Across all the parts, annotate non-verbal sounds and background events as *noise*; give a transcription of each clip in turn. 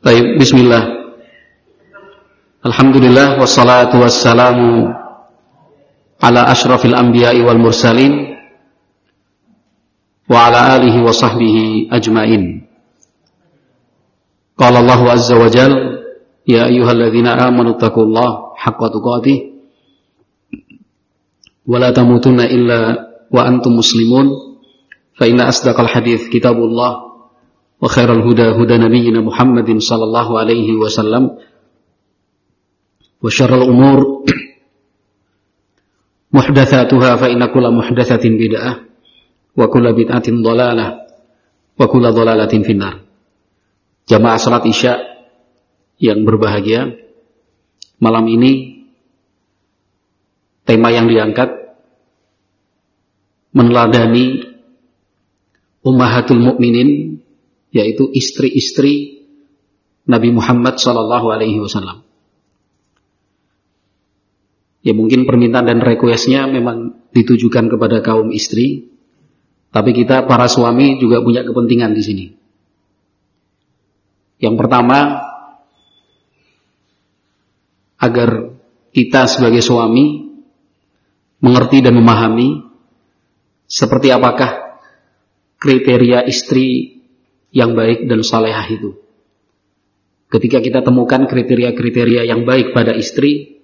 Baik, bismillah. Alhamdulillah wassalatu wassalamu ala asyrafil anbiya'i wal mursalin wa ala alihi wa sahbihi ajmain. Qala Allah azza wa jal, ya ayyuhalladzina amanu taqullaha haqqa tuqatih wa la tamutunna illa wa antum muslimun fa inna asdaqal hadits kitabullah وخير الهدى هدى نبينا محمد صلى الله عليه وسلم وشر الأمور محدثاتها فإن كل محدثة بدعة وكل بدعة ضلالة وكل ضلالة في النار Jamaah salat Isya yang berbahagia Malam ini Tema yang diangkat Meneladani Ummahatul Mukminin yaitu istri-istri Nabi Muhammad Shallallahu Alaihi Wasallam. Ya mungkin permintaan dan requestnya memang ditujukan kepada kaum istri, tapi kita para suami juga punya kepentingan di sini. Yang pertama, agar kita sebagai suami mengerti dan memahami seperti apakah kriteria istri yang baik dan salehah itu. Ketika kita temukan kriteria-kriteria yang baik pada istri,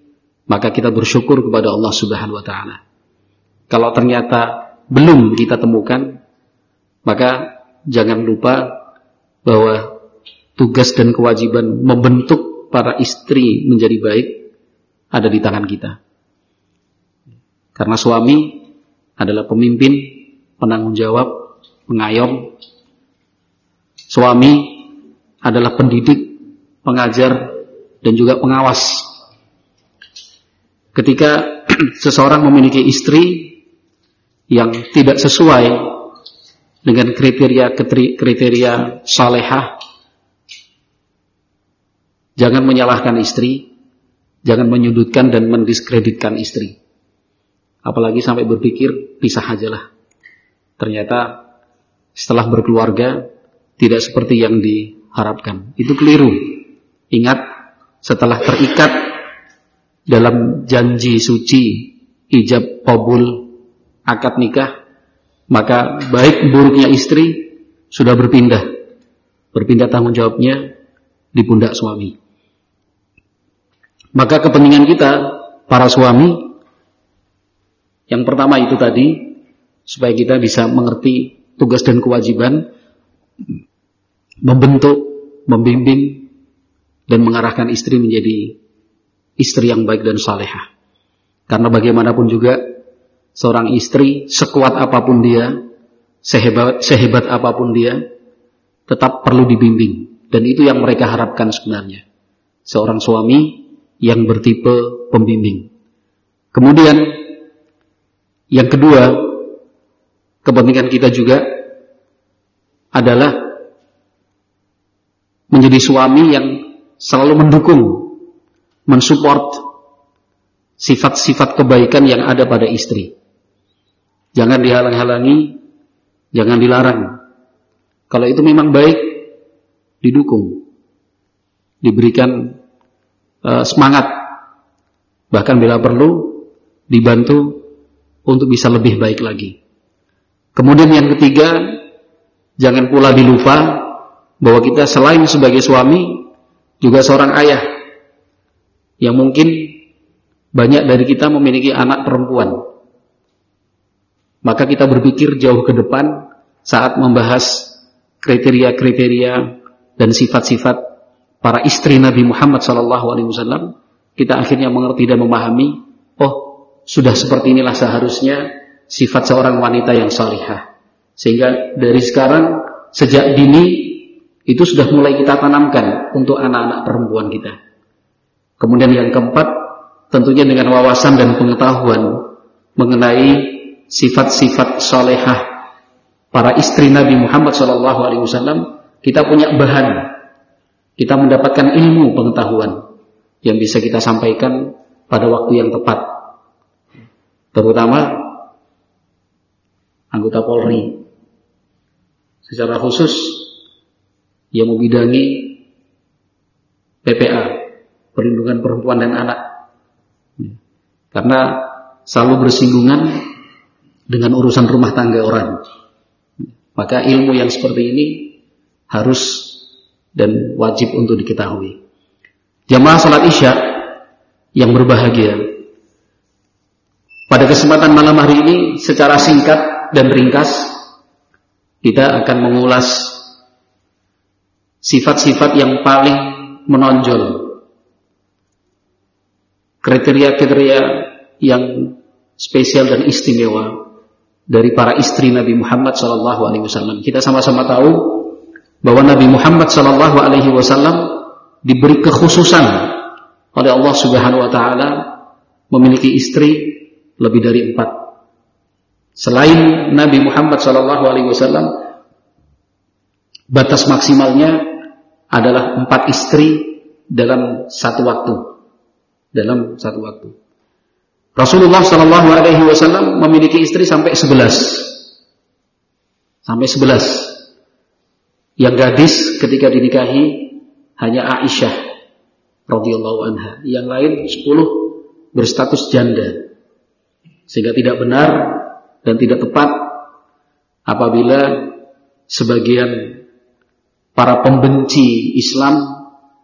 maka kita bersyukur kepada Allah Subhanahu wa taala. Kalau ternyata belum kita temukan, maka jangan lupa bahwa tugas dan kewajiban membentuk para istri menjadi baik ada di tangan kita. Karena suami adalah pemimpin, penanggung jawab, pengayom, Suami adalah pendidik, pengajar, dan juga pengawas. Ketika *clears throat* seseorang memiliki istri yang tidak sesuai dengan kriteria kriteria salehah, jangan menyalahkan istri, jangan menyudutkan dan mendiskreditkan istri. Apalagi sampai berpikir pisah ajalah. Ternyata setelah berkeluarga tidak seperti yang diharapkan. Itu keliru. Ingat, setelah terikat dalam janji suci, ijab kabul, akad nikah, maka baik buruknya istri sudah berpindah. Berpindah tanggung jawabnya di pundak suami. Maka kepentingan kita, para suami, yang pertama itu tadi, supaya kita bisa mengerti tugas dan kewajiban membentuk, membimbing, dan mengarahkan istri menjadi istri yang baik dan salehah. Karena bagaimanapun juga seorang istri sekuat apa pun dia, sehebat sehebat apa pun dia, tetap perlu dibimbing. Dan itu yang mereka harapkan sebenarnya. Seorang suami yang bertipe pembimbing. Kemudian yang kedua, kepentingan kita juga adalah menjadi suami yang selalu mendukung, mensupport sifat-sifat kebaikan yang ada pada istri. Jangan dihalang-halangi, jangan dilarang. Kalau itu memang baik, didukung, diberikan uh, semangat, bahkan bila perlu dibantu untuk bisa lebih baik lagi. Kemudian yang ketiga, jangan pula dilupa bahwa kita selain sebagai suami juga seorang ayah yang mungkin banyak dari kita memiliki anak perempuan. Maka kita berpikir jauh ke depan saat membahas kriteria-kriteria dan sifat-sifat para istri Nabi Muhammad SAW. Kita akhirnya mengerti dan memahami, oh sudah seperti inilah seharusnya sifat seorang wanita yang salihah. Sehingga dari sekarang sejak dini itu sudah mulai kita tanamkan untuk anak-anak perempuan kita. Kemudian yang keempat, tentunya dengan wawasan dan pengetahuan mengenai sifat-sifat solehah para istri Nabi Muhammad SAW, kita punya bahan, kita mendapatkan ilmu pengetahuan yang bisa kita sampaikan pada waktu yang tepat. Terutama anggota Polri. Secara khusus yang membidangi PPA, perlindungan perempuan dan anak. Karena selalu bersinggungan dengan urusan rumah tangga orang. Maka ilmu yang seperti ini harus dan wajib untuk diketahui. Jamaah salat Isya yang berbahagia. Pada kesempatan malam hari ini secara singkat dan ringkas kita akan mengulas sifat-sifat yang paling menonjol. Kriteria-kriteria yang spesial dan istimewa dari para istri Nabi Muhammad SAW. Kita sama-sama tahu bahwa Nabi Muhammad SAW diberi kekhususan oleh Allah Subhanahu Wa Taala memiliki istri lebih dari empat. Selain Nabi Muhammad SAW, batas maksimalnya adalah empat istri dalam satu waktu. Dalam satu waktu. Rasulullah Shallallahu Alaihi Wasallam memiliki istri sampai sebelas, sampai sebelas. Yang gadis ketika dinikahi hanya Aisyah radhiyallahu anha. Yang lain sepuluh berstatus janda. Sehingga tidak benar dan tidak tepat apabila sebagian para pembenci Islam,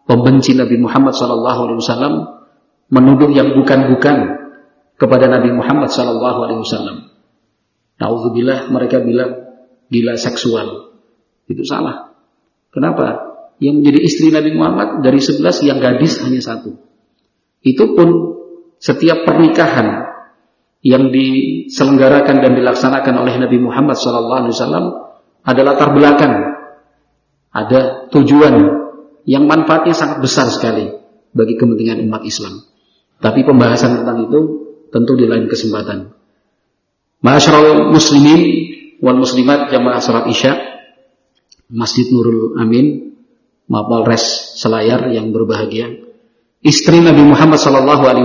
pembenci Nabi Muhammad SAW menuduh yang bukan-bukan kepada Nabi Muhammad wasallam. Nauzubillah mereka bilang gila seksual. Itu salah. Kenapa? Yang menjadi istri Nabi Muhammad dari sebelas yang gadis hanya satu. Itu pun setiap pernikahan yang diselenggarakan dan dilaksanakan oleh Nabi Muhammad wasallam adalah latar belakang. Ada tujuan yang manfaatnya sangat besar sekali bagi kepentingan umat Islam. Tapi pembahasan tentang itu tentu di lain kesempatan. Masyarakat muslimin wal muslimat jamaah salat Isya Masjid Nurul Amin Mapolres Selayar yang berbahagia. Istri Nabi Muhammad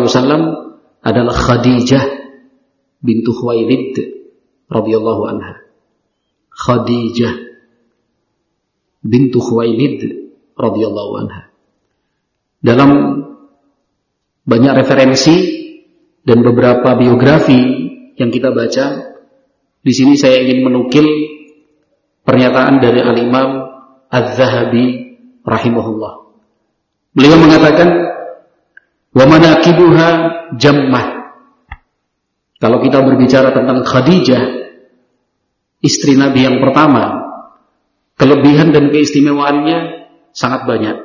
wasallam adalah Khadijah bintu Khuwailid radhiyallahu anha. Khadijah bintu Khuwailid radhiyallahu anha. Dalam banyak referensi dan beberapa biografi yang kita baca, di sini saya ingin menukil pernyataan dari Al-Imam Az-Zahabi rahimahullah. Beliau mengatakan, "Wa manaqibuha jammah." Kalau kita berbicara tentang Khadijah, istri Nabi yang pertama, kelebihan dan keistimewaannya sangat banyak.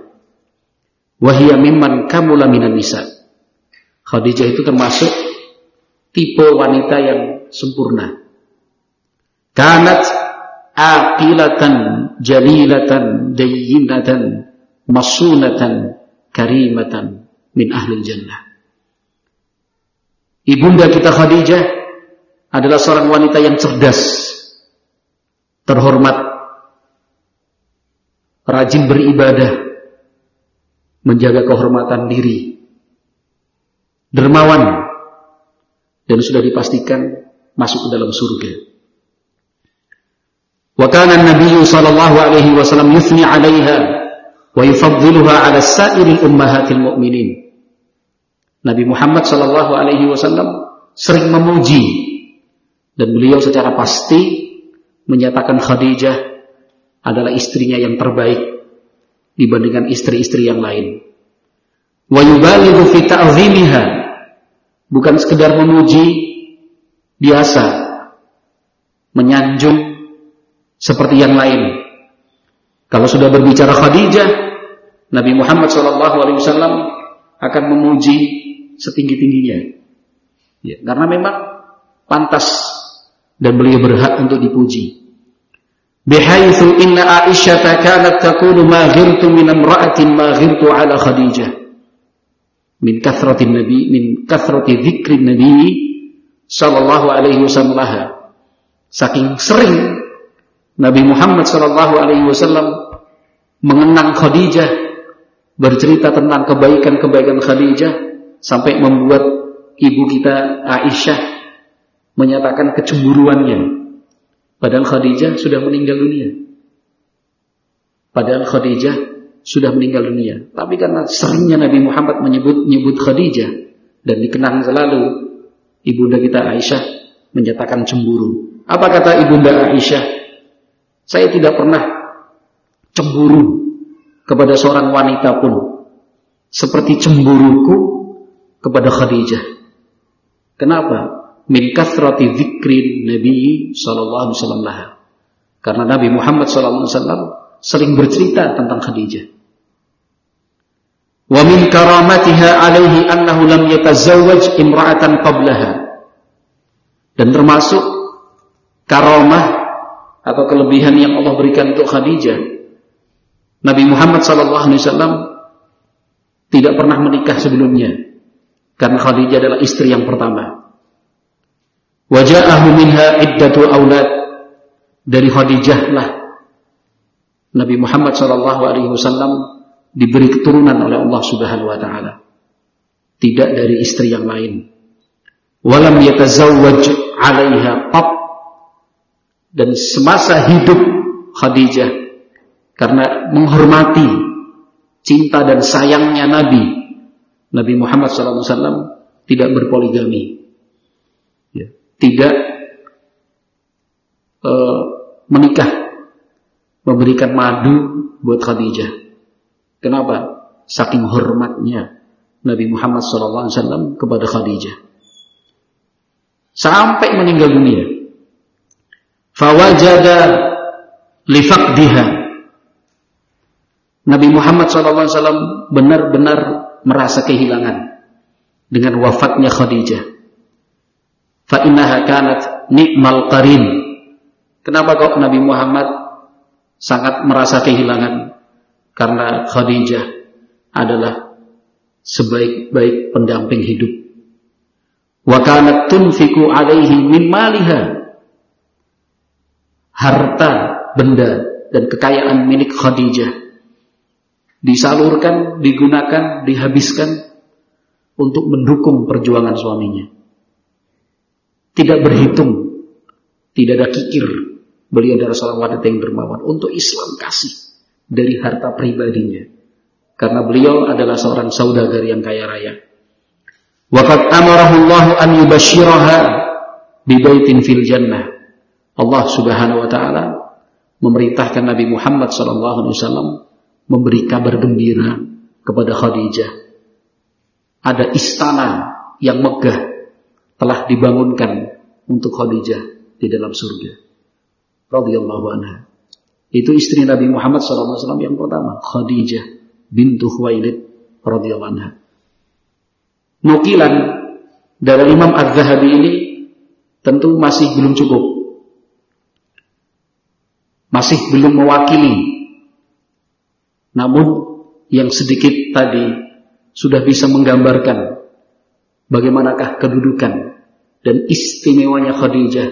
Wahia mimman kamula minan nisa. Khadijah itu termasuk tipe wanita yang sempurna. Kanat aqilatan jalilatan dayyinatan masunatan karimatan min ahli jannah. Ibunda kita Khadijah adalah seorang wanita yang cerdas, terhormat, rajin beribadah, menjaga kehormatan diri, dermawan dan sudah dipastikan masuk ke dalam surga. Kana an-nabiy sallallahu alaihi wasallam yuthni 'alaiha wa yufaddiluha 'ala sa'iril ummahatil mu'minin. Nabi Muhammad sallallahu alaihi wasallam sering memuji dan beliau secara pasti menyatakan Khadijah adalah istrinya yang terbaik dibandingkan istri-istri yang lain. Bukan sekedar memuji biasa, menyanjung seperti yang lain. Kalau sudah berbicara Khadijah, Nabi Muhammad SAW akan memuji setinggi tingginya, ya, karena memang pantas dan beliau berhak untuk dipuji. Bihaitsu inna Aisyah kanat taqulu ma ghirtu min imra'atin ma ghirtu ala Khadijah. Min kathratin nabi min kathrati dzikrin nabi sallallahu alaihi wasallam saking sering Nabi Muhammad sallallahu alaihi wasallam mengenang Khadijah bercerita tentang kebaikan-kebaikan Khadijah sampai membuat ibu kita Aisyah menyatakan kecemburuannya padahal Khadijah sudah meninggal dunia padahal Khadijah sudah meninggal dunia. Tapi karena seringnya Nabi Muhammad menyebut nyebut Khadijah dan dikenang selalu ibunda kita Aisyah menyatakan cemburu. Apa kata ibunda Aisyah? Saya tidak pernah cemburu kepada seorang wanita pun seperti cemburuku kepada Khadijah. Kenapa? Min kathrati dzikrin Nabi sallallahu alaihi wasallam Karena Nabi Muhammad sallallahu alaihi wasallam sering bercerita tentang Khadijah. Wa min karamatiha alaihi annahu lam yatazawwaj imra'atan qablaha. Dan termasuk karamah atau kelebihan yang Allah berikan untuk Khadijah. Nabi Muhammad sallallahu alaihi wasallam tidak pernah menikah sebelumnya. Karena Khadijah adalah istri yang pertama. Waja'ahu minha iddatu aulad. Dari Khadijah lah Nabi Muhammad sallallahu alaihi wasallam diberi keturunan oleh Allah Subhanahu wa taala. Tidak dari istri yang lain. Walam yatazawwaj 'alaiha qat dan semasa hidup Khadijah karena menghormati cinta dan sayangnya Nabi Nabi Muhammad SAW tidak berpoligami. Ya. tidak uh, menikah memberikan madu buat Khadijah. Kenapa? Saking hormatnya Nabi Muhammad SAW kepada Khadijah. Sampai meninggal dunia. Fawajada lifaqdiha Nabi Muhammad SAW benar-benar merasa kehilangan dengan wafatnya Khadijah. Fa'innaha kanat nikmal qarin. Kenapa kok Nabi Muhammad sangat merasa kehilangan? Karena Khadijah adalah sebaik-baik pendamping hidup. Wa kanat tunfiku alaihi min maliha. Harta, benda, dan kekayaan milik Khadijah disalurkan, digunakan, dihabiskan untuk mendukung perjuangan suaminya. Tidak berhitung, tidak ada kikir. Beliau adalah seorang wanita yang dermawan untuk Islam kasih dari harta pribadinya. Karena beliau adalah seorang saudagar yang kaya raya. Waqad amarahu Allah an yubashiraha bi baitin fil jannah. Allah Subhanahu wa taala memerintahkan Nabi Muhammad sallallahu alaihi wasallam memberi kabar gembira kepada Khadijah. Ada istana yang megah telah dibangunkan untuk Khadijah di dalam surga. Radhiyallahu anha. Itu istri Nabi Muhammad SAW yang pertama, Khadijah bintu Khuwailid radhiyallahu anha. Nukilan dari Imam Az-Zahabi ini tentu masih belum cukup. Masih belum mewakili namun yang sedikit tadi sudah bisa menggambarkan bagaimanakah kedudukan dan istimewanya Khadijah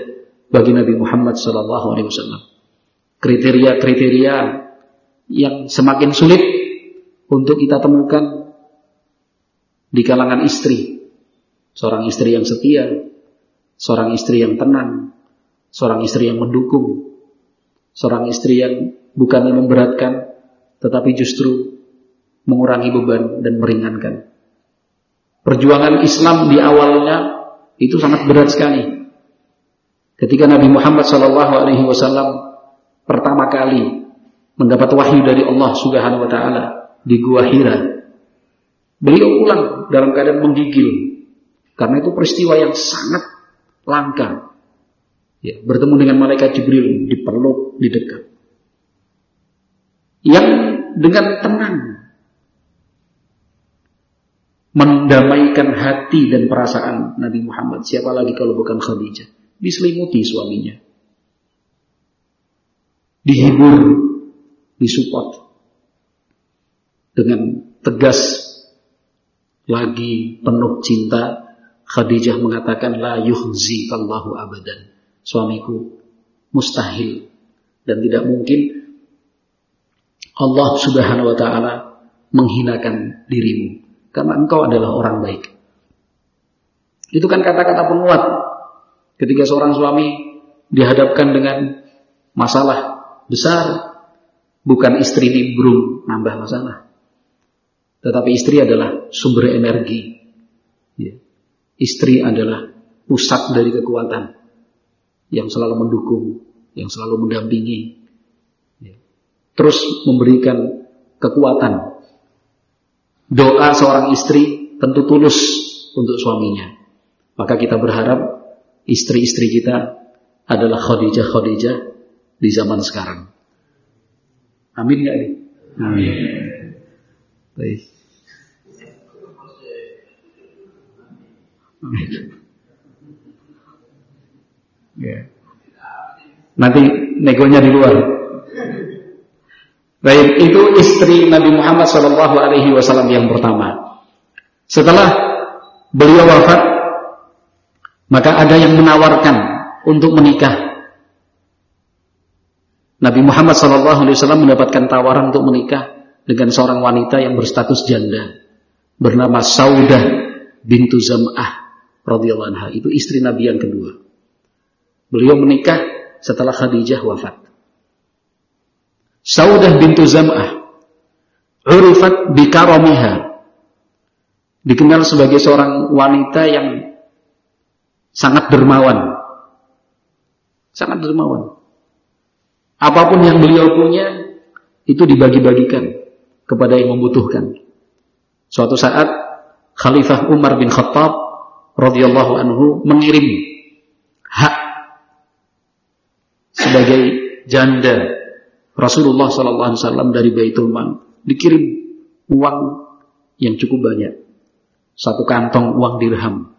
bagi Nabi Muhammad SAW. Kriteria-kriteria yang semakin sulit untuk kita temukan di kalangan istri. Seorang istri yang setia, seorang istri yang tenang, seorang istri yang mendukung, seorang istri yang bukannya memberatkan, tetapi justru mengurangi beban dan meringankan. Perjuangan Islam di awalnya itu sangat berat sekali. Ketika Nabi Muhammad SAW pertama kali mendapat wahyu dari Allah Subhanahu Wa Taala di Gua Hira, beliau pulang dalam keadaan menggigil karena itu peristiwa yang sangat langka. Ya, bertemu dengan malaikat Jibril dipeluk di dekat. Yang dengan tenang. Mendamaikan hati dan perasaan Nabi Muhammad. Siapa lagi kalau bukan Khadijah? Diselimuti suaminya. Dihibur, disupport. Dengan tegas lagi penuh cinta Khadijah mengatakan la yuhzi abadan. Suamiku mustahil dan tidak mungkin Allah Subhanahu wa taala menghinakan dirimu karena engkau adalah orang baik. Itu kan kata-kata penguat ketika seorang suami dihadapkan dengan masalah besar Bukan istri nimbrung nambah masalah. Tetapi istri adalah sumber energi. Ya. Istri adalah pusat dari kekuatan yang selalu mendukung, yang selalu mendampingi. Terus memberikan kekuatan. Doa seorang istri tentu tulus untuk suaminya. Maka kita berharap istri-istri kita adalah Khadijah-Khadijah di zaman sekarang. Amin ya ini? Amin. Baik. Ya. Nanti negonya di luar. Baik, itu istri Nabi Muhammad Wasallam yang pertama. Setelah beliau wafat, maka ada yang menawarkan untuk menikah. Nabi Muhammad Wasallam mendapatkan tawaran untuk menikah dengan seorang wanita yang berstatus janda bernama Saudah bintu Zam'ah radhiyallahu anha itu istri Nabi yang kedua. Beliau menikah setelah Khadijah wafat. Saudah bintu Zam'ah urifat bikaramiha dikenal sebagai seorang wanita yang sangat dermawan. Sangat dermawan. Apa pun yang beliau punya itu dibagi-bagikan kepada yang membutuhkan. Suatu saat Khalifah Umar bin Khattab radhiyallahu anhu mengirim hak sebagai janda Rasulullah sallallahu alaihi wasallam dari Baitul Mal dikirim uang yang cukup banyak. Satu kantong uang dirham.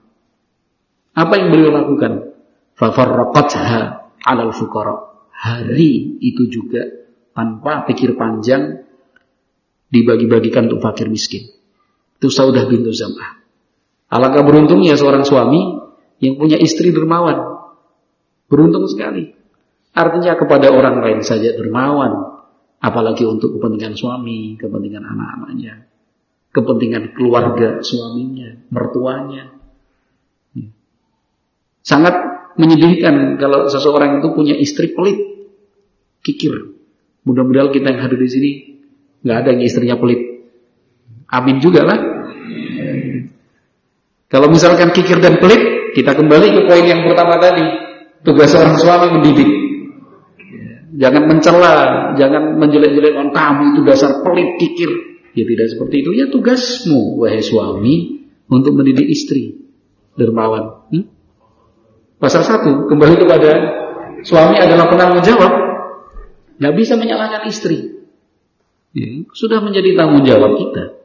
Apa yang beliau lakukan? Fafarraqatha 'alal fuqara. Hari itu juga tanpa pikir panjang dibagi-bagikan untuk fakir miskin. Itu Saudah bintu Zam'ah. Alangkah beruntungnya seorang suami yang punya istri dermawan. Beruntung sekali. Artinya kepada orang lain saja dermawan. Apalagi untuk kepentingan suami, kepentingan anak-anaknya. Kepentingan keluarga suaminya, mertuanya. Sangat menyedihkan kalau seseorang itu punya istri pelit. Kikir. Mudah-mudahan kita yang hadir di sini nggak ada yang istrinya pelit. Amin juga lah. Kalau misalkan kikir dan pelit, kita kembali ke poin yang pertama tadi. Tugas seorang suami mendidik. Jangan mencela, jangan menjelek-jelek orang kamu itu dasar pelit, kikir. Ya tidak seperti itu. Ya tugasmu, wahai suami, untuk mendidik istri. Dermawan. Hmm? Pasal satu, kembali kepada suami adalah penanggung jawab. Nggak bisa menyalahkan istri. Ya, sudah menjadi tanggung jawab kita.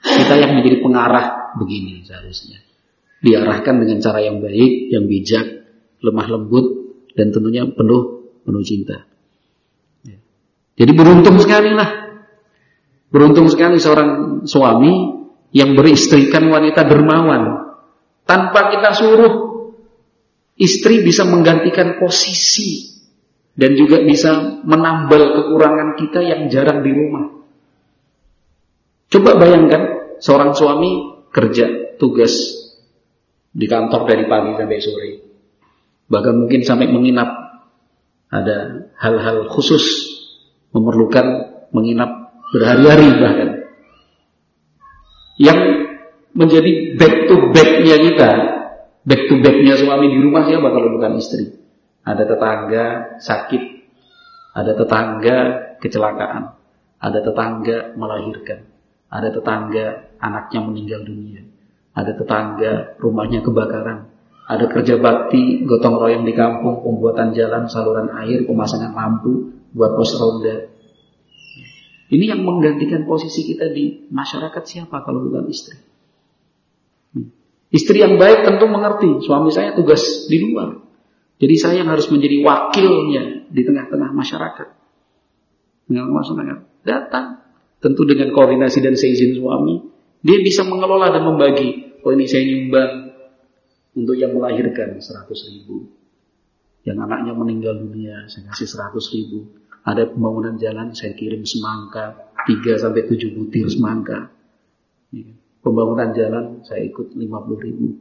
Kita yang menjadi pengarah begini seharusnya diarahkan dengan cara yang baik, yang bijak, lemah lembut, dan tentunya penuh penuh cinta. Jadi beruntung sekali lah. Beruntung sekali seorang suami yang beristrikan wanita dermawan. Tanpa kita suruh, istri bisa menggantikan posisi dan juga bisa menambal kekurangan kita yang jarang di rumah. Coba bayangkan seorang suami kerja tugas di kantor dari pagi sampai sore. Bahkan mungkin sampai menginap. Ada hal-hal khusus memerlukan menginap berhari-hari bahkan. Yang menjadi back to back-nya kita, back to back-nya suami di rumah siapa kalau bukan istri? Ada tetangga sakit, ada tetangga kecelakaan, ada tetangga melahirkan, ada tetangga anaknya meninggal dunia ada tetangga rumahnya kebakaran, ada kerja bakti, gotong royong di kampung, pembuatan jalan, saluran air, pemasangan lampu, buat pos ronda. Ini yang menggantikan posisi kita di masyarakat siapa kalau bukan istri? Istri yang baik tentu mengerti, suami saya tugas di luar. Jadi saya yang harus menjadi wakilnya di tengah-tengah masyarakat. Dengan masyarakat datang, tentu dengan koordinasi dan seizin suami, dia bisa mengelola dan membagi oh ini saya nyumbang untuk yang melahirkan 100 ribu. Yang anaknya meninggal dunia, saya kasih 100 ribu. Ada pembangunan jalan, saya kirim semangka, 3 sampai 7 butir semangka. Iya. Pembangunan jalan, saya ikut 50 ribu.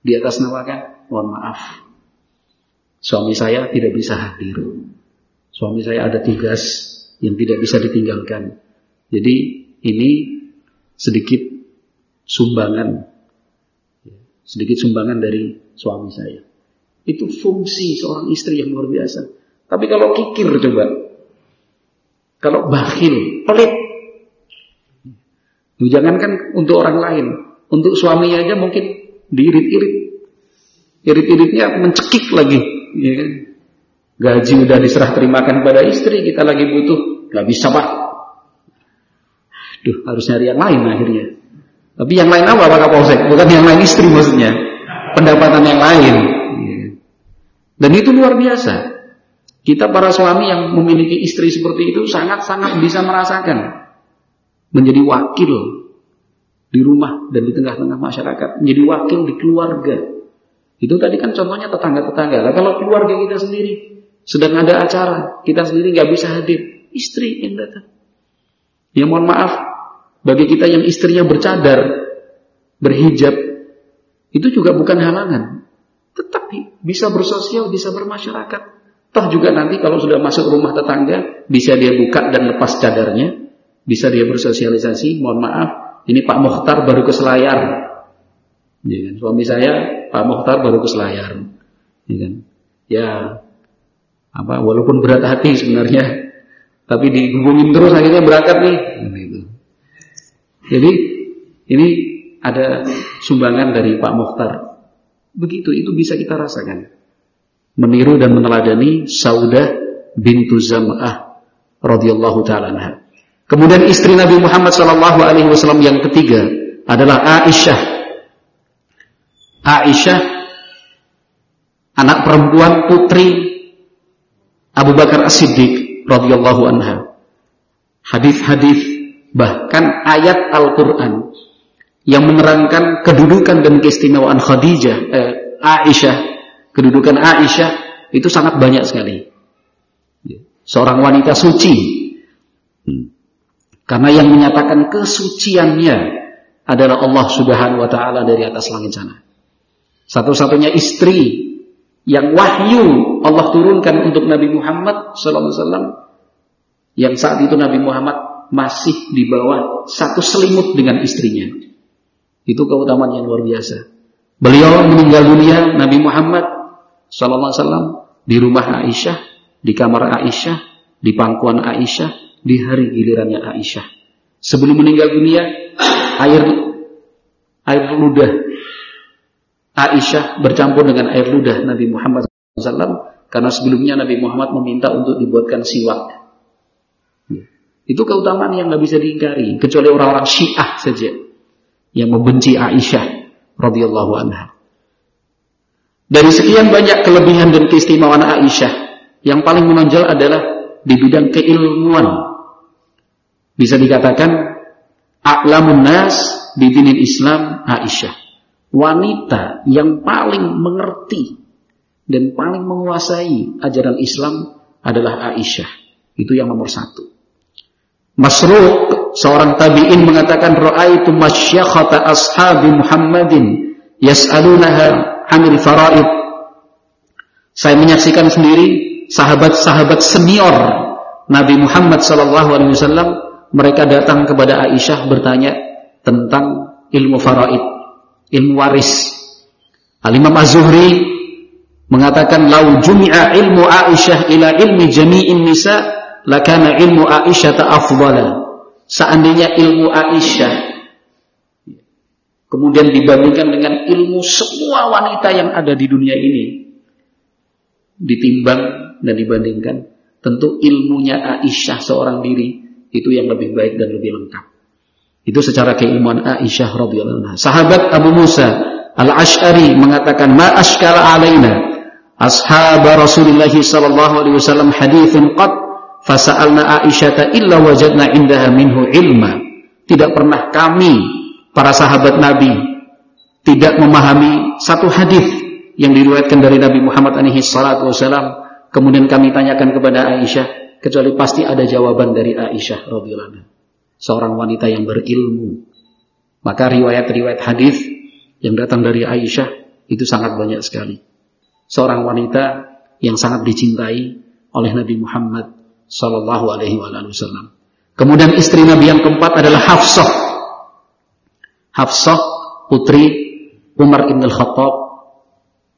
Di atas nama kan, mohon maaf. Suami saya tidak bisa hadir. Suami saya ada tugas yang tidak bisa ditinggalkan. Jadi ini sedikit sumbangan, sedikit sumbangan dari suami saya. Itu fungsi seorang istri yang luar biasa. Tapi kalau kikir coba, kalau bakhil, pelit, jangankan untuk orang lain, untuk suaminya aja mungkin diirit-irit, irit-iritnya mencekik lagi, ya kan? Gaji udah diserah terimakan pada istri, kita lagi butuh, nggak bisa pak. Duh, harus nyari yang lain akhirnya. Tapi yang lain apa Pak Kapolsek? Bukan yang lain istri maksudnya. Pendapatan yang lain. Dan itu luar biasa. Kita para suami yang memiliki istri seperti itu sangat-sangat bisa merasakan. Menjadi wakil di rumah dan di tengah-tengah masyarakat. Menjadi wakil di keluarga. Itu tadi kan contohnya tetangga-tetangga. Nah, kalau keluarga kita sendiri sedang ada acara, kita sendiri nggak bisa hadir, istri yang datang. Ya mohon maaf, bagi kita yang istrinya bercadar, berhijab, itu juga bukan halangan. Tetapi bisa bersosial, bisa bermasyarakat. Toh juga nanti kalau sudah masuk rumah tetangga, bisa dia buka dan lepas cadarnya, bisa dia bersosialisasi. Mohon maaf, ini Pak Mukhtar baru ke Selayar. Ya kan? Suami saya Pak Mukhtar baru ke Selayar. Ya, kan? ya apa walaupun berat hati sebenarnya tapi dihubungin terus akhirnya berangkat nih. Jadi ini ada sumbangan dari Pak Mukhtar begitu itu bisa kita rasakan. Meniru dan meneladani Saudah bintu Zam'ah radhiyallahu taala anha. Kemudian istri Nabi Muhammad sallallahu alaihi wasallam yang ketiga adalah Aisyah. Aisyah anak perempuan putri Abu Bakar As-Siddiq radhiyallahu anha. Hadis-hadis bahkan ayat Al-Qur'an yang menerangkan kedudukan dan keistimewaan Khadijah, eh, Aisyah, kedudukan Aisyah itu sangat banyak sekali. Seorang wanita suci. Hmm. Karena yang menyatakan kesuciannya adalah Allah Subhanahu wa taala dari atas langit sana. Satu-satunya istri yang wahyu Allah turunkan untuk Nabi Muhammad SAW yang saat itu Nabi Muhammad masih di bawah satu selimut dengan istrinya. Itu keutamaan yang luar biasa. Beliau meninggal dunia Nabi Muhammad SAW di rumah Aisyah, di kamar Aisyah, di pangkuan Aisyah, di hari gilirannya Aisyah. Sebelum meninggal dunia, air air ludah Aisyah bercampur dengan air ludah Nabi Muhammad SAW karena sebelumnya Nabi Muhammad meminta untuk dibuatkan siwak. Itu keutamaan yang nggak bisa diingkari kecuali orang-orang Syiah saja yang membenci Aisyah radhiyallahu anha. Dari sekian banyak kelebihan dan keistimewaan Aisyah, yang paling menonjol adalah di bidang keilmuan. Bisa dikatakan a'lamun nas di dinil Islam Aisyah wanita yang paling mengerti dan paling menguasai ajaran Islam adalah Aisyah. Itu yang nomor satu. Masruq, seorang tabi'in mengatakan, Ra'aitu masyakhata ashabi Muhammadin yas'alunaha anil faraid. Saya menyaksikan sendiri sahabat-sahabat senior Nabi Muhammad SAW, mereka datang kepada Aisyah bertanya tentang ilmu faraid ilmu waris. Al-Imam Az-Zuhri mengatakan lau jumi'a ilmu Aisyah ila ilmi jami'in nisa lakana ilmu Aisyah ta'afdala. Seandainya ilmu Aisyah kemudian dibandingkan dengan ilmu semua wanita yang ada di dunia ini ditimbang dan dibandingkan tentu ilmunya Aisyah seorang diri itu yang lebih baik dan lebih lengkap. Itu secara keilmuan Aisyah radhiyallahu anha. Sahabat Abu Musa Al-Asy'ari mengatakan, "Ma askala alaina ashab Rasulullah sallallahu alaihi wasallam haditsun qad fasa'alna Aisyah illa wajadna indaha minhu ilma." Tidak pernah kami para sahabat Nabi tidak memahami satu hadis yang diriwayatkan dari Nabi Muhammad alaihi salatu wasallam kemudian kami tanyakan kepada Aisyah kecuali pasti ada jawaban dari Aisyah radhiyallahu anha seorang wanita yang berilmu. Maka riwayat-riwayat hadis yang datang dari Aisyah itu sangat banyak sekali. Seorang wanita yang sangat dicintai oleh Nabi Muhammad Sallallahu Alaihi Wasallam. Kemudian istri Nabi yang keempat adalah Hafsah. Hafsah putri Umar bin Al-Khattab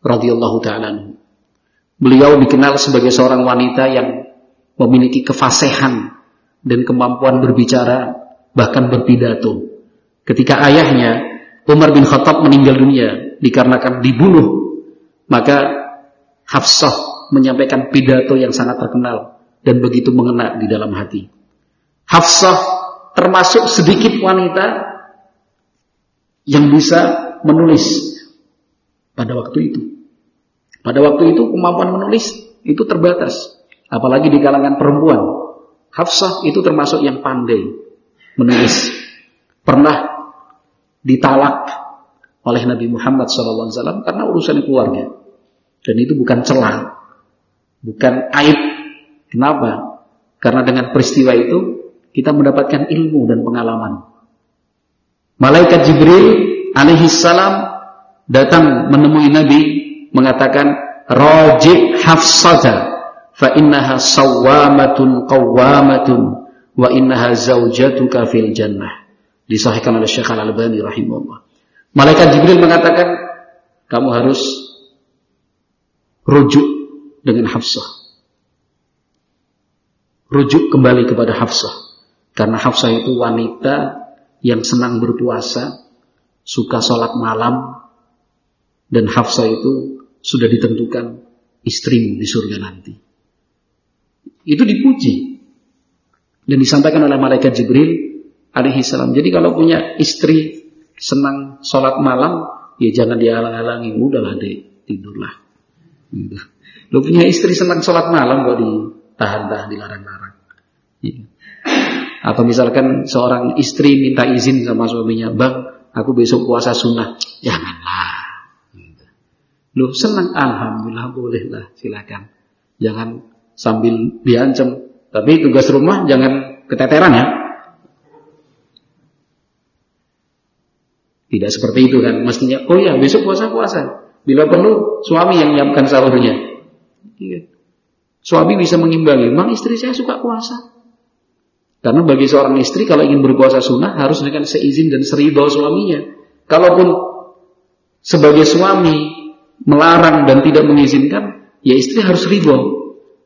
radhiyallahu taala Beliau dikenal sebagai seorang wanita yang memiliki kefasihan dan kemampuan berbicara bahkan berpidato. Ketika ayahnya Umar bin Khattab meninggal dunia dikarenakan dibunuh, maka Hafsah menyampaikan pidato yang sangat terkenal dan begitu mengena di dalam hati. Hafsah termasuk sedikit wanita yang bisa menulis pada waktu itu. Pada waktu itu kemampuan menulis itu terbatas. Apalagi di kalangan perempuan. Hafsah itu termasuk yang pandai menulis. Pernah ditalak oleh Nabi Muhammad SAW karena urusan keluarga. Dan itu bukan celah. Bukan aib. Kenapa? Karena dengan peristiwa itu kita mendapatkan ilmu dan pengalaman. Malaikat Jibril alaihi salam datang menemui Nabi mengatakan raji hafsata fa innaha sawwamatun qawwamatun wa innaha zaujatuka fil jannah disahihkan oleh Syekh Al-Albani rahimahullah malaikat Jibril mengatakan kamu harus rujuk dengan Hafsah rujuk kembali kepada Hafsah karena Hafsah itu wanita yang senang berpuasa suka sholat malam dan Hafsah itu sudah ditentukan istrimu di surga nanti. Itu dipuji dan disampaikan oleh malaikat Jibril alaihi salam. Jadi kalau punya istri senang sholat malam, ya jangan dihalang-halangi, udahlah deh, tidurlah. Lo punya istri senang sholat malam kok ditahan-tahan, dilarang-larang. Ya. Atau misalkan seorang istri minta izin sama suaminya, bang, aku besok puasa sunnah. Janganlah. Loh senang Alhamdulillah bolehlah silakan. Jangan sambil diancam. Tapi tugas rumah jangan keteteran ya. Tidak seperti itu kan. Mestinya, oh ya besok puasa-puasa. Bila perlu suami yang menyiapkan sahurnya. Iya. Suami bisa mengimbangi. Memang istri saya suka puasa. Karena bagi seorang istri kalau ingin berpuasa sunnah harus dengan seizin dan seribu suaminya. Kalaupun sebagai suami melarang dan tidak mengizinkan, ya istri harus ridho.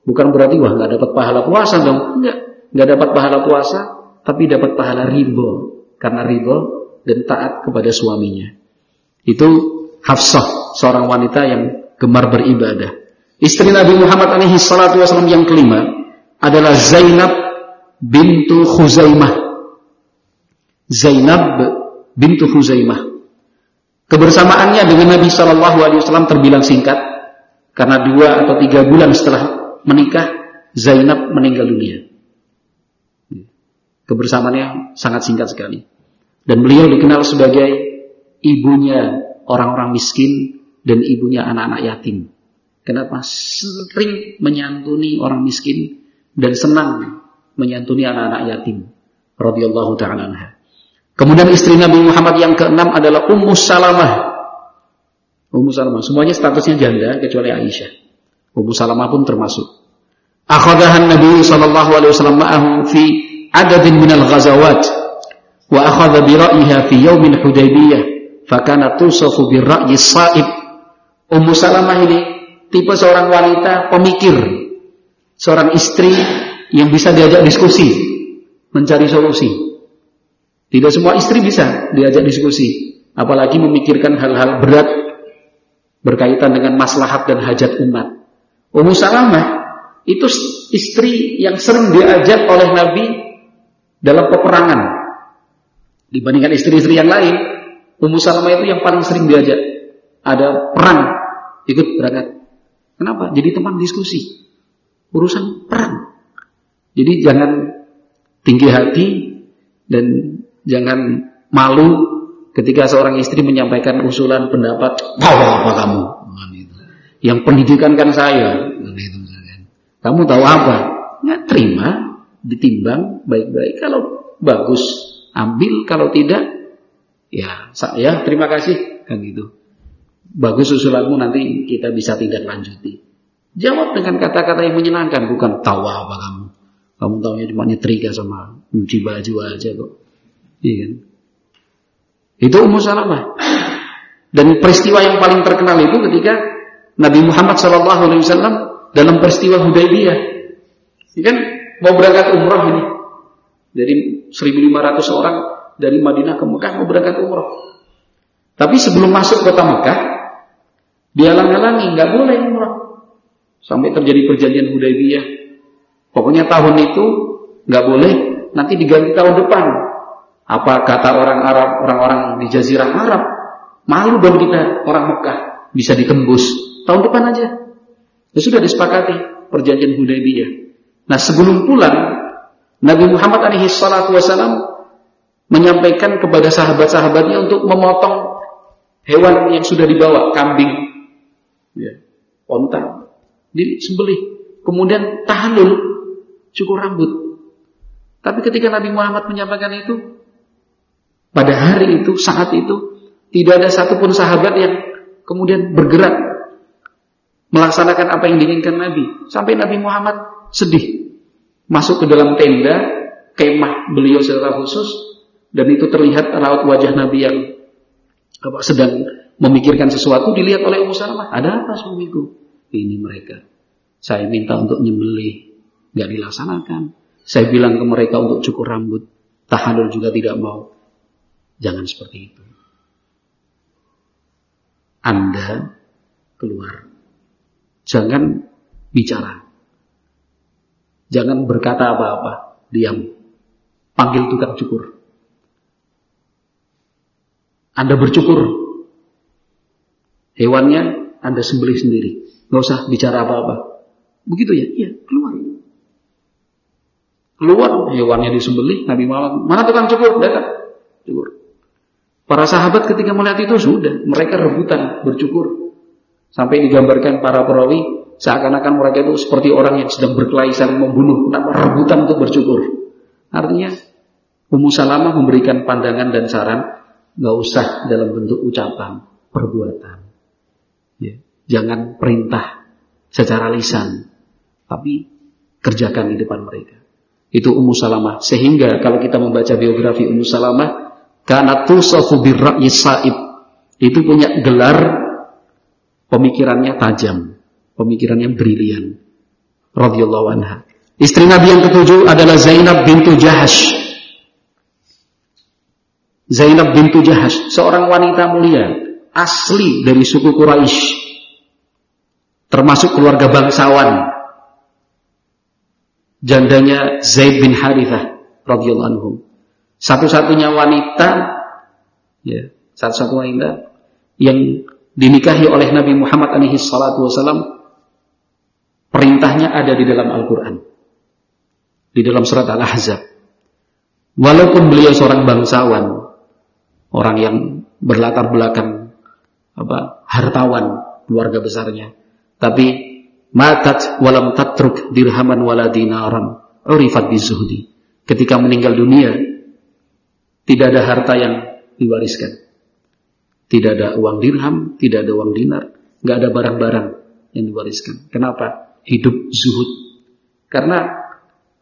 Bukan berarti wah nggak dapat pahala puasa dong. Enggak, nggak dapat pahala puasa, tapi dapat pahala ridho karena ridho dan taat kepada suaminya. Itu Hafsah, seorang wanita yang gemar beribadah. Istri Nabi Muhammad alaihi salatu wasallam yang kelima adalah Zainab bintu Khuzaimah. Zainab bintu Khuzaimah. Kebersamaannya dengan Nabi Shallallahu Alaihi Wasallam terbilang singkat karena dua atau tiga bulan setelah menikah Zainab meninggal dunia. Kebersamaannya sangat singkat sekali. Dan beliau dikenal sebagai ibunya orang-orang miskin dan ibunya anak-anak yatim. Kenapa? Sering menyantuni orang miskin dan senang menyantuni anak-anak yatim. Radhiyallahu taala anha. Kemudian istri Nabi Muhammad yang keenam adalah Ummu Salamah. Ummu Salamah. Semuanya statusnya janda kecuali Aisyah. Ummu Salamah pun termasuk. Akhadahan Nabi sallallahu alaihi wasallam ma'ahu fi adadin minal ghazawat wa akhadha bi ra'yiha fi yaumin Hudaybiyah fakana tusafu bi ra'yi sa'ib. Ummu Salamah ini tipe seorang wanita pemikir, seorang istri yang bisa diajak diskusi, mencari solusi. Tidak semua istri bisa diajak diskusi, apalagi memikirkan hal-hal berat berkaitan dengan maslahat dan hajat umat. Ummu Salamah itu istri yang sering diajak oleh Nabi dalam peperangan. Dibandingkan istri-istri yang lain, Ummu Salamah itu yang paling sering diajak. Ada perang, ikut berangkat. Kenapa? Jadi teman diskusi. Urusan perang. Jadi jangan tinggi hati dan Jangan malu ketika seorang istri menyampaikan usulan pendapat, tahu apa kamu? Yang pendidikan kan saya. Kamu tahu apa? Nggak terima, ditimbang baik-baik. Kalau bagus, ambil. Kalau tidak, ya saya terima kasih. Kan gitu. Bagus usulanmu nanti kita bisa tindak lanjuti. Jawab dengan kata-kata yang menyenangkan, bukan tahu apa kamu. Kamu tahunya cuma nyetrika sama nyuci baju aja kok. Iya kan? Itu Ummu Salamah. Dan peristiwa yang paling terkenal itu ketika Nabi Muhammad SAW dalam peristiwa Hudaybiyah. Ini kan mau berangkat umrah ini. Dari 1.500 orang dari Madinah ke Mekah mau berangkat umrah. Tapi sebelum masuk kota Mekah, dihalang-halangi, nggak boleh umrah. Sampai terjadi perjanjian Hudaybiyah. Pokoknya tahun itu nggak boleh, nanti diganti tahun depan. Apa kata orang Arab, orang-orang di Jazirah Arab? Malu dong kita orang Mekah bisa ditembus tahun depan aja. Ya sudah disepakati perjanjian Hudaybiyah. Nah sebelum pulang Nabi Muhammad alaihi salatu menyampaikan kepada sahabat-sahabatnya untuk memotong hewan yang sudah dibawa, kambing, ya, onta, disembelih. Kemudian tahalul, cukur rambut. Tapi ketika Nabi Muhammad menyampaikan itu, pada hari itu, saat itu, tidak ada satupun sahabat yang kemudian bergerak melaksanakan apa yang diinginkan Nabi. Sampai Nabi Muhammad sedih. Masuk ke dalam tenda, kemah beliau secara khusus, dan itu terlihat raut wajah Nabi yang sedang memikirkan sesuatu dilihat oleh Ummu Salamah. Ada apa suamiku? Ini mereka. Saya minta untuk nyembelih, nggak dilaksanakan. Saya bilang ke mereka untuk cukur rambut, tahalul juga tidak mau. Jangan seperti itu. Anda keluar. Jangan bicara. Jangan berkata apa-apa. Diam. Panggil tukang cukur. Anda bercukur. Hewannya Anda sembelih sendiri. Nggak usah bicara apa-apa. Begitu ya? Iya, keluar. Keluar, hewannya disembelih, Nabi Muhammad, mana tukang cukur? Datang. Cukur. Para sahabat ketika melihat itu sudah, mereka rebutan bercukur. Sampai digambarkan para perawi, seakan-akan mereka itu seperti orang yang sedang berkelahi saling membunuh, kenapa rebutan untuk bercukur. Artinya, Ummu Salamah memberikan pandangan dan saran nggak usah dalam bentuk ucapan, perbuatan. Ya. Jangan perintah secara lisan, tapi kerjakan di depan mereka. Itu Ummu Salamah. Sehingga kalau kita membaca biografi Ummu Salamah, karena tusafu birra'yi sa'ib. Itu punya gelar pemikirannya tajam, pemikirannya brilian. Radhiyallahu anha. Istri Nabi yang ketujuh adalah Zainab bintu Jahash Zainab bintu Jahash, seorang wanita mulia, asli dari suku Quraisy, termasuk keluarga bangsawan. Jandanya Zaid bin Harithah radhiyallahu anhu. Satu-satunya wanita ya, satu-satu wanita yang dinikahi oleh Nabi Muhammad alaihi salatu wasallam perintahnya ada di dalam Al-Qur'an. Di dalam surat Al-Ahzab. Walaupun beliau seorang bangsawan, orang yang berlatar belakang apa hartawan keluarga besarnya. Tapi matat walam tatruk dirhaman wala dinaran urifat bizuhdi ketika meninggal dunia tidak ada harta yang diwariskan. Tidak ada uang dirham tidak ada uang dinar nggak ada barang-barang yang diwariskan. Kenapa? Hidup zuhud. Karena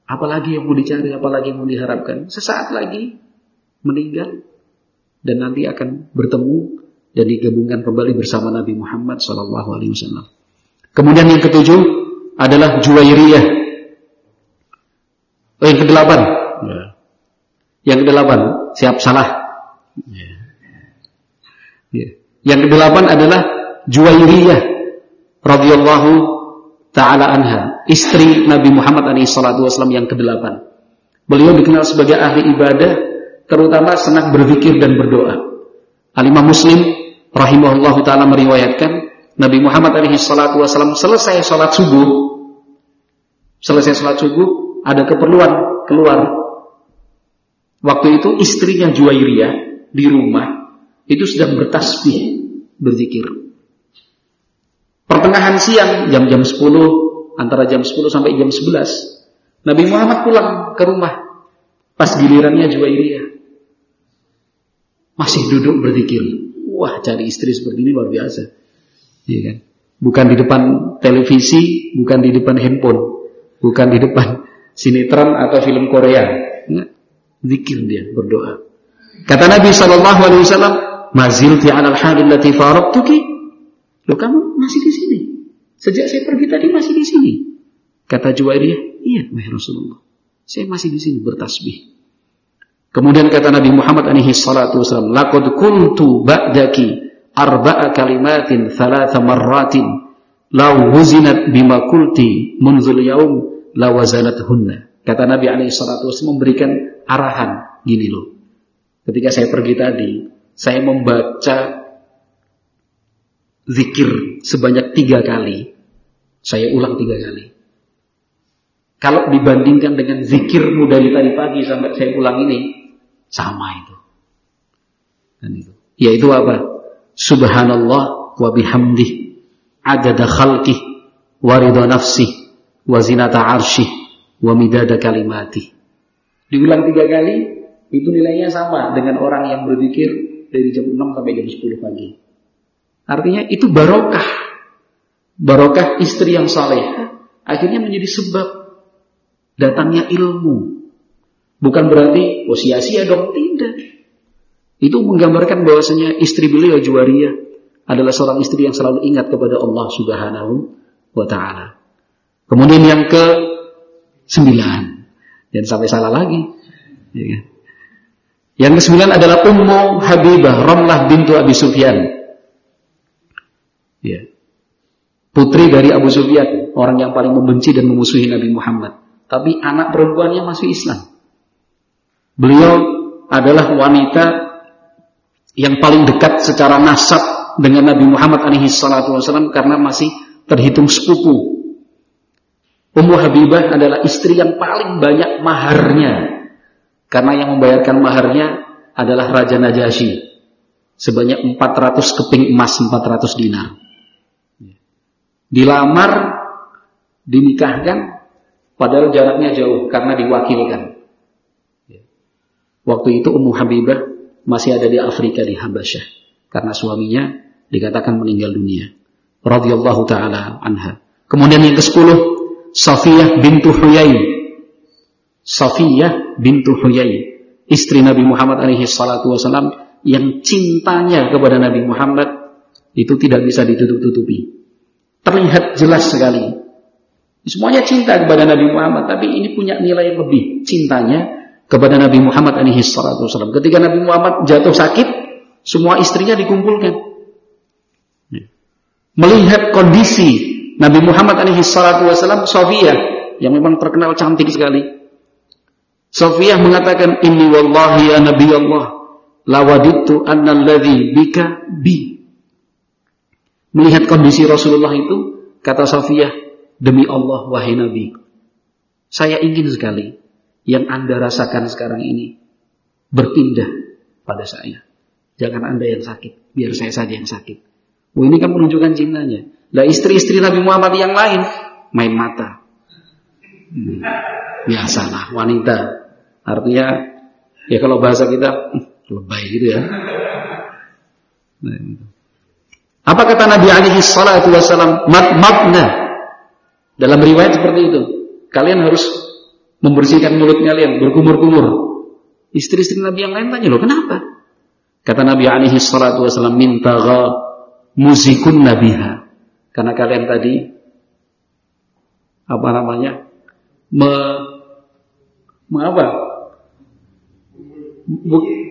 apalagi yang mau dicari apalagi yang mau diharapkan sesaat lagi meninggal dan nanti akan bertemu dan digabungkan kembali bersama Nabi Muhammad Sallallahu Alaihi Wasallam. Kemudian yang ketujuh adalah Juwairiyah. Oh, yang kedelapan. Ya. Yang kedelapan, siap salah. Ya. Ya. Yang kedelapan adalah Juwairiyah radhiyallahu taala anha, istri Nabi Muhammad SAW yang kedelapan. Beliau dikenal sebagai ahli ibadah terutama senang berzikir dan berdoa. Alimah Muslim rahimahullah taala meriwayatkan Nabi Muhammad alaihi salatu wasallam selesai sholat subuh selesai sholat subuh ada keperluan keluar. Waktu itu istrinya Juwairiyah di rumah itu sedang bertasbih berzikir. Pertengahan siang jam-jam 10 antara jam 10 sampai jam 11 Nabi Muhammad pulang ke rumah pas gilirannya Juwairiyah masih duduk berzikir. Wah, cari istri seperti ini luar biasa. Iya kan? Bukan di depan televisi, bukan di depan handphone, bukan di depan *laughs* sinetron atau film Korea. Ya, zikir dia berdoa. Kata Nabi Shallallahu Alaihi Wasallam, mazil fi alal halil lati tuki. Lo kamu masih di sini. Sejak saya pergi tadi masih di sini. Kata Juwairiyah, iya wahai Rasulullah. Saya masih di sini bertasbih. Kemudian kata Nabi Muhammad alaihi salatu wasallam, "Laqad kuntu ba'daki arba'a kalimatin thalatha marratin law wuzinat bima kulti munzul yaum hunna." Kata Nabi alaihi salatu wasallam memberikan arahan gini loh. Ketika saya pergi tadi, saya membaca zikir sebanyak tiga kali. Saya ulang tiga kali. Kalau dibandingkan dengan zikirmu dari tadi pagi sampai saya ulang ini, sama itu. Dan itu. Yaitu apa? Subhanallah wa bihamdih adada khalqih wa ridha nafsih wa zinata arsyih wa midada kalimatih. Diulang tiga kali, itu nilainya sama dengan orang yang berzikir dari jam 6 sampai jam 10 pagi. Artinya itu barokah. Barokah istri yang saleh akhirnya menjadi sebab datangnya ilmu. Bukan berarti oh sia-sia dong, tidak. Itu menggambarkan bahwasanya istri beliau Juwariyah adalah seorang istri yang selalu ingat kepada Allah Subhanahu wa taala. Kemudian yang ke sembilan, dan sampai salah lagi. Ya. Kan? Yang ke sembilan adalah Ummu Habibah Ramlah bintu Abi Sufyan. Ya. Putri dari Abu Sufyan, orang yang paling membenci dan memusuhi Nabi Muhammad. Tapi anak perempuannya masih Islam. Beliau adalah wanita yang paling dekat secara nasab dengan Nabi Muhammad alaihi salatu wasallam karena masih terhitung sepupu. Ummu Habibah adalah istri yang paling banyak maharnya. Karena yang membayarkan maharnya adalah Raja Najasyi. Sebanyak 400 keping emas, 400 dinar. Dilamar, dinikahkan, Padahal jaraknya jauh karena diwakilkan. Ya. Waktu itu Ummu Habibah masih ada di Afrika di Habasyah karena suaminya dikatakan meninggal dunia. Radhiyallahu taala anha. Kemudian yang ke-10 Safiyah bintu Huyai. Safiyah bintu Huyai, istri Nabi Muhammad alaihi salatu wasallam yang cintanya kepada Nabi Muhammad itu tidak bisa ditutup-tutupi. Terlihat jelas sekali Semuanya cinta kepada Nabi Muhammad, tapi ini punya nilai lebih. Cintanya kepada Nabi Muhammad alaihi salatu wasallam. Ketika Nabi Muhammad jatuh sakit, semua istrinya dikumpulkan. Melihat kondisi Nabi Muhammad alaihi salatu wasallam, Sofia yang memang terkenal cantik sekali. Sofia mengatakan, "Inni wallahi ya Nabi Allah, lawaditu anna alladhi bika bi." Melihat kondisi Rasulullah itu, kata Sofia, Demi Allah, wahai Nabi, saya ingin sekali yang Anda rasakan sekarang ini berpindah pada saya. Jangan Anda yang sakit, biar saya saja yang sakit. Oh, ini kan menunjukkan cintanya. Lah istri-istri Nabi Muhammad yang lain main mata. Hmm. Biasalah wanita. Artinya ya kalau bahasa kita hmm, lebay gitu ya. Nah, Apa kata Nabi alaihi salatu wasallam? Matna dalam riwayat seperti itu. Kalian harus membersihkan mulut kalian, berkumur-kumur. Istri-istri Nabi yang lain tanya, loh kenapa? Kata Nabi alaihi salatu wasallam, minta muzikun nabiha. Karena kalian tadi, apa namanya, me, me apa?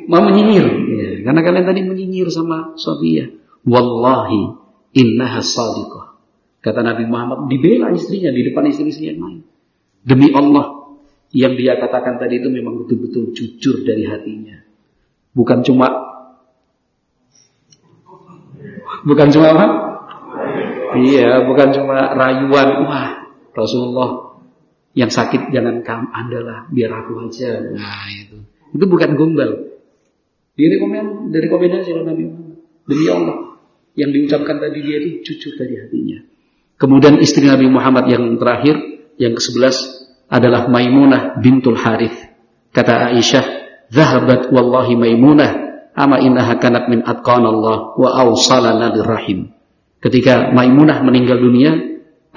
Mau menyinyir. Ya, karena kalian tadi menyinyir sama Sofia. Wallahi innaha sadiqah. Kata Nabi Muhammad, dibela istrinya di depan istri-istri yang lain. Demi Allah, yang dia katakan tadi itu memang betul-betul jujur dari hatinya. Bukan cuma bukan cuma apa? Iya, bukan cuma rayuan. Wah, Rasulullah yang sakit jangan kamu anda lah, biar aku aja. Nah itu, itu bukan gombal. Dari komen dari rekomendasi Nabi Muhammad. Demi Allah, yang diucapkan tadi dia itu jujur dari hatinya. Kemudian istri Nabi Muhammad yang terakhir, yang ke-11 adalah Maimunah bintul Harith. Kata Aisyah, "Zahabat wallahi Maimunah, ama innaha kanat min atqanallah wa awsalana lirrahim." Ketika Maimunah meninggal dunia,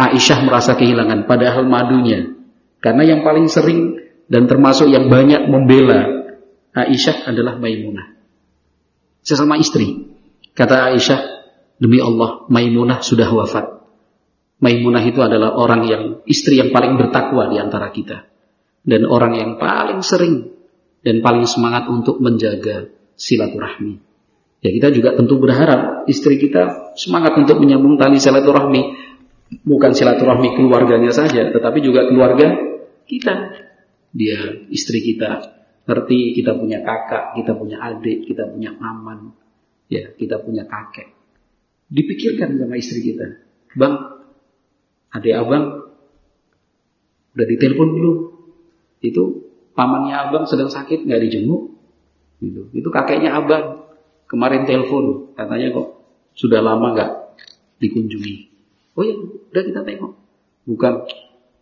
Aisyah merasa kehilangan padahal madunya Karena yang paling sering dan termasuk yang banyak membela Aisyah adalah Maimunah. Sesama istri. Kata Aisyah, demi Allah, Maimunah sudah wafat. Maimunah itu adalah orang yang istri yang paling bertakwa di antara kita. Dan orang yang paling sering dan paling semangat untuk menjaga silaturahmi. Ya kita juga tentu berharap istri kita semangat untuk menyambung tali silaturahmi. Bukan silaturahmi keluarganya saja, tetapi juga keluarga kita dia istri kita ngerti kita punya kakak, kita punya adik, kita punya aman, ya kita punya kakek. Dipikirkan sama istri kita, bang, adik abang udah ditelepon belum? Itu pamannya abang sedang sakit nggak dijenguk, gitu. Itu kakeknya abang kemarin telepon, katanya kok sudah lama nggak dikunjungi. Oh ya, udah kita tengok. Bukan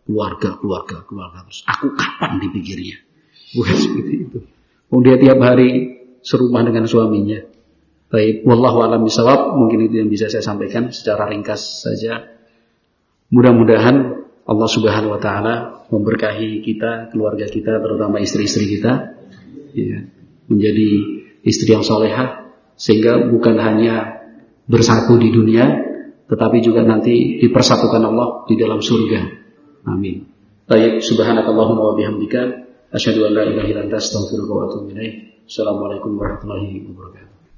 keluarga, keluarga, keluarga terus. Aku kapan dipikirnya? Bukan *laughs* seperti itu. Oh, dia tiap hari serumah dengan suaminya. Baik, wallahu alam bisawab, mungkin itu yang bisa saya sampaikan secara ringkas saja. Mudah-mudahan Allah Subhanahu wa taala memberkahi kita, keluarga kita, terutama istri-istri kita ya, menjadi istri yang solehah sehingga bukan hanya bersatu di dunia tetapi juga nanti dipersatukan Allah di dalam surga. Amin. Baik, subhanakallahumma wa bihamdika asyhadu an la ilaha illa anta astaghfiruka wa atubu ilaik. Assalamualaikum warahmatullahi wabarakatuh.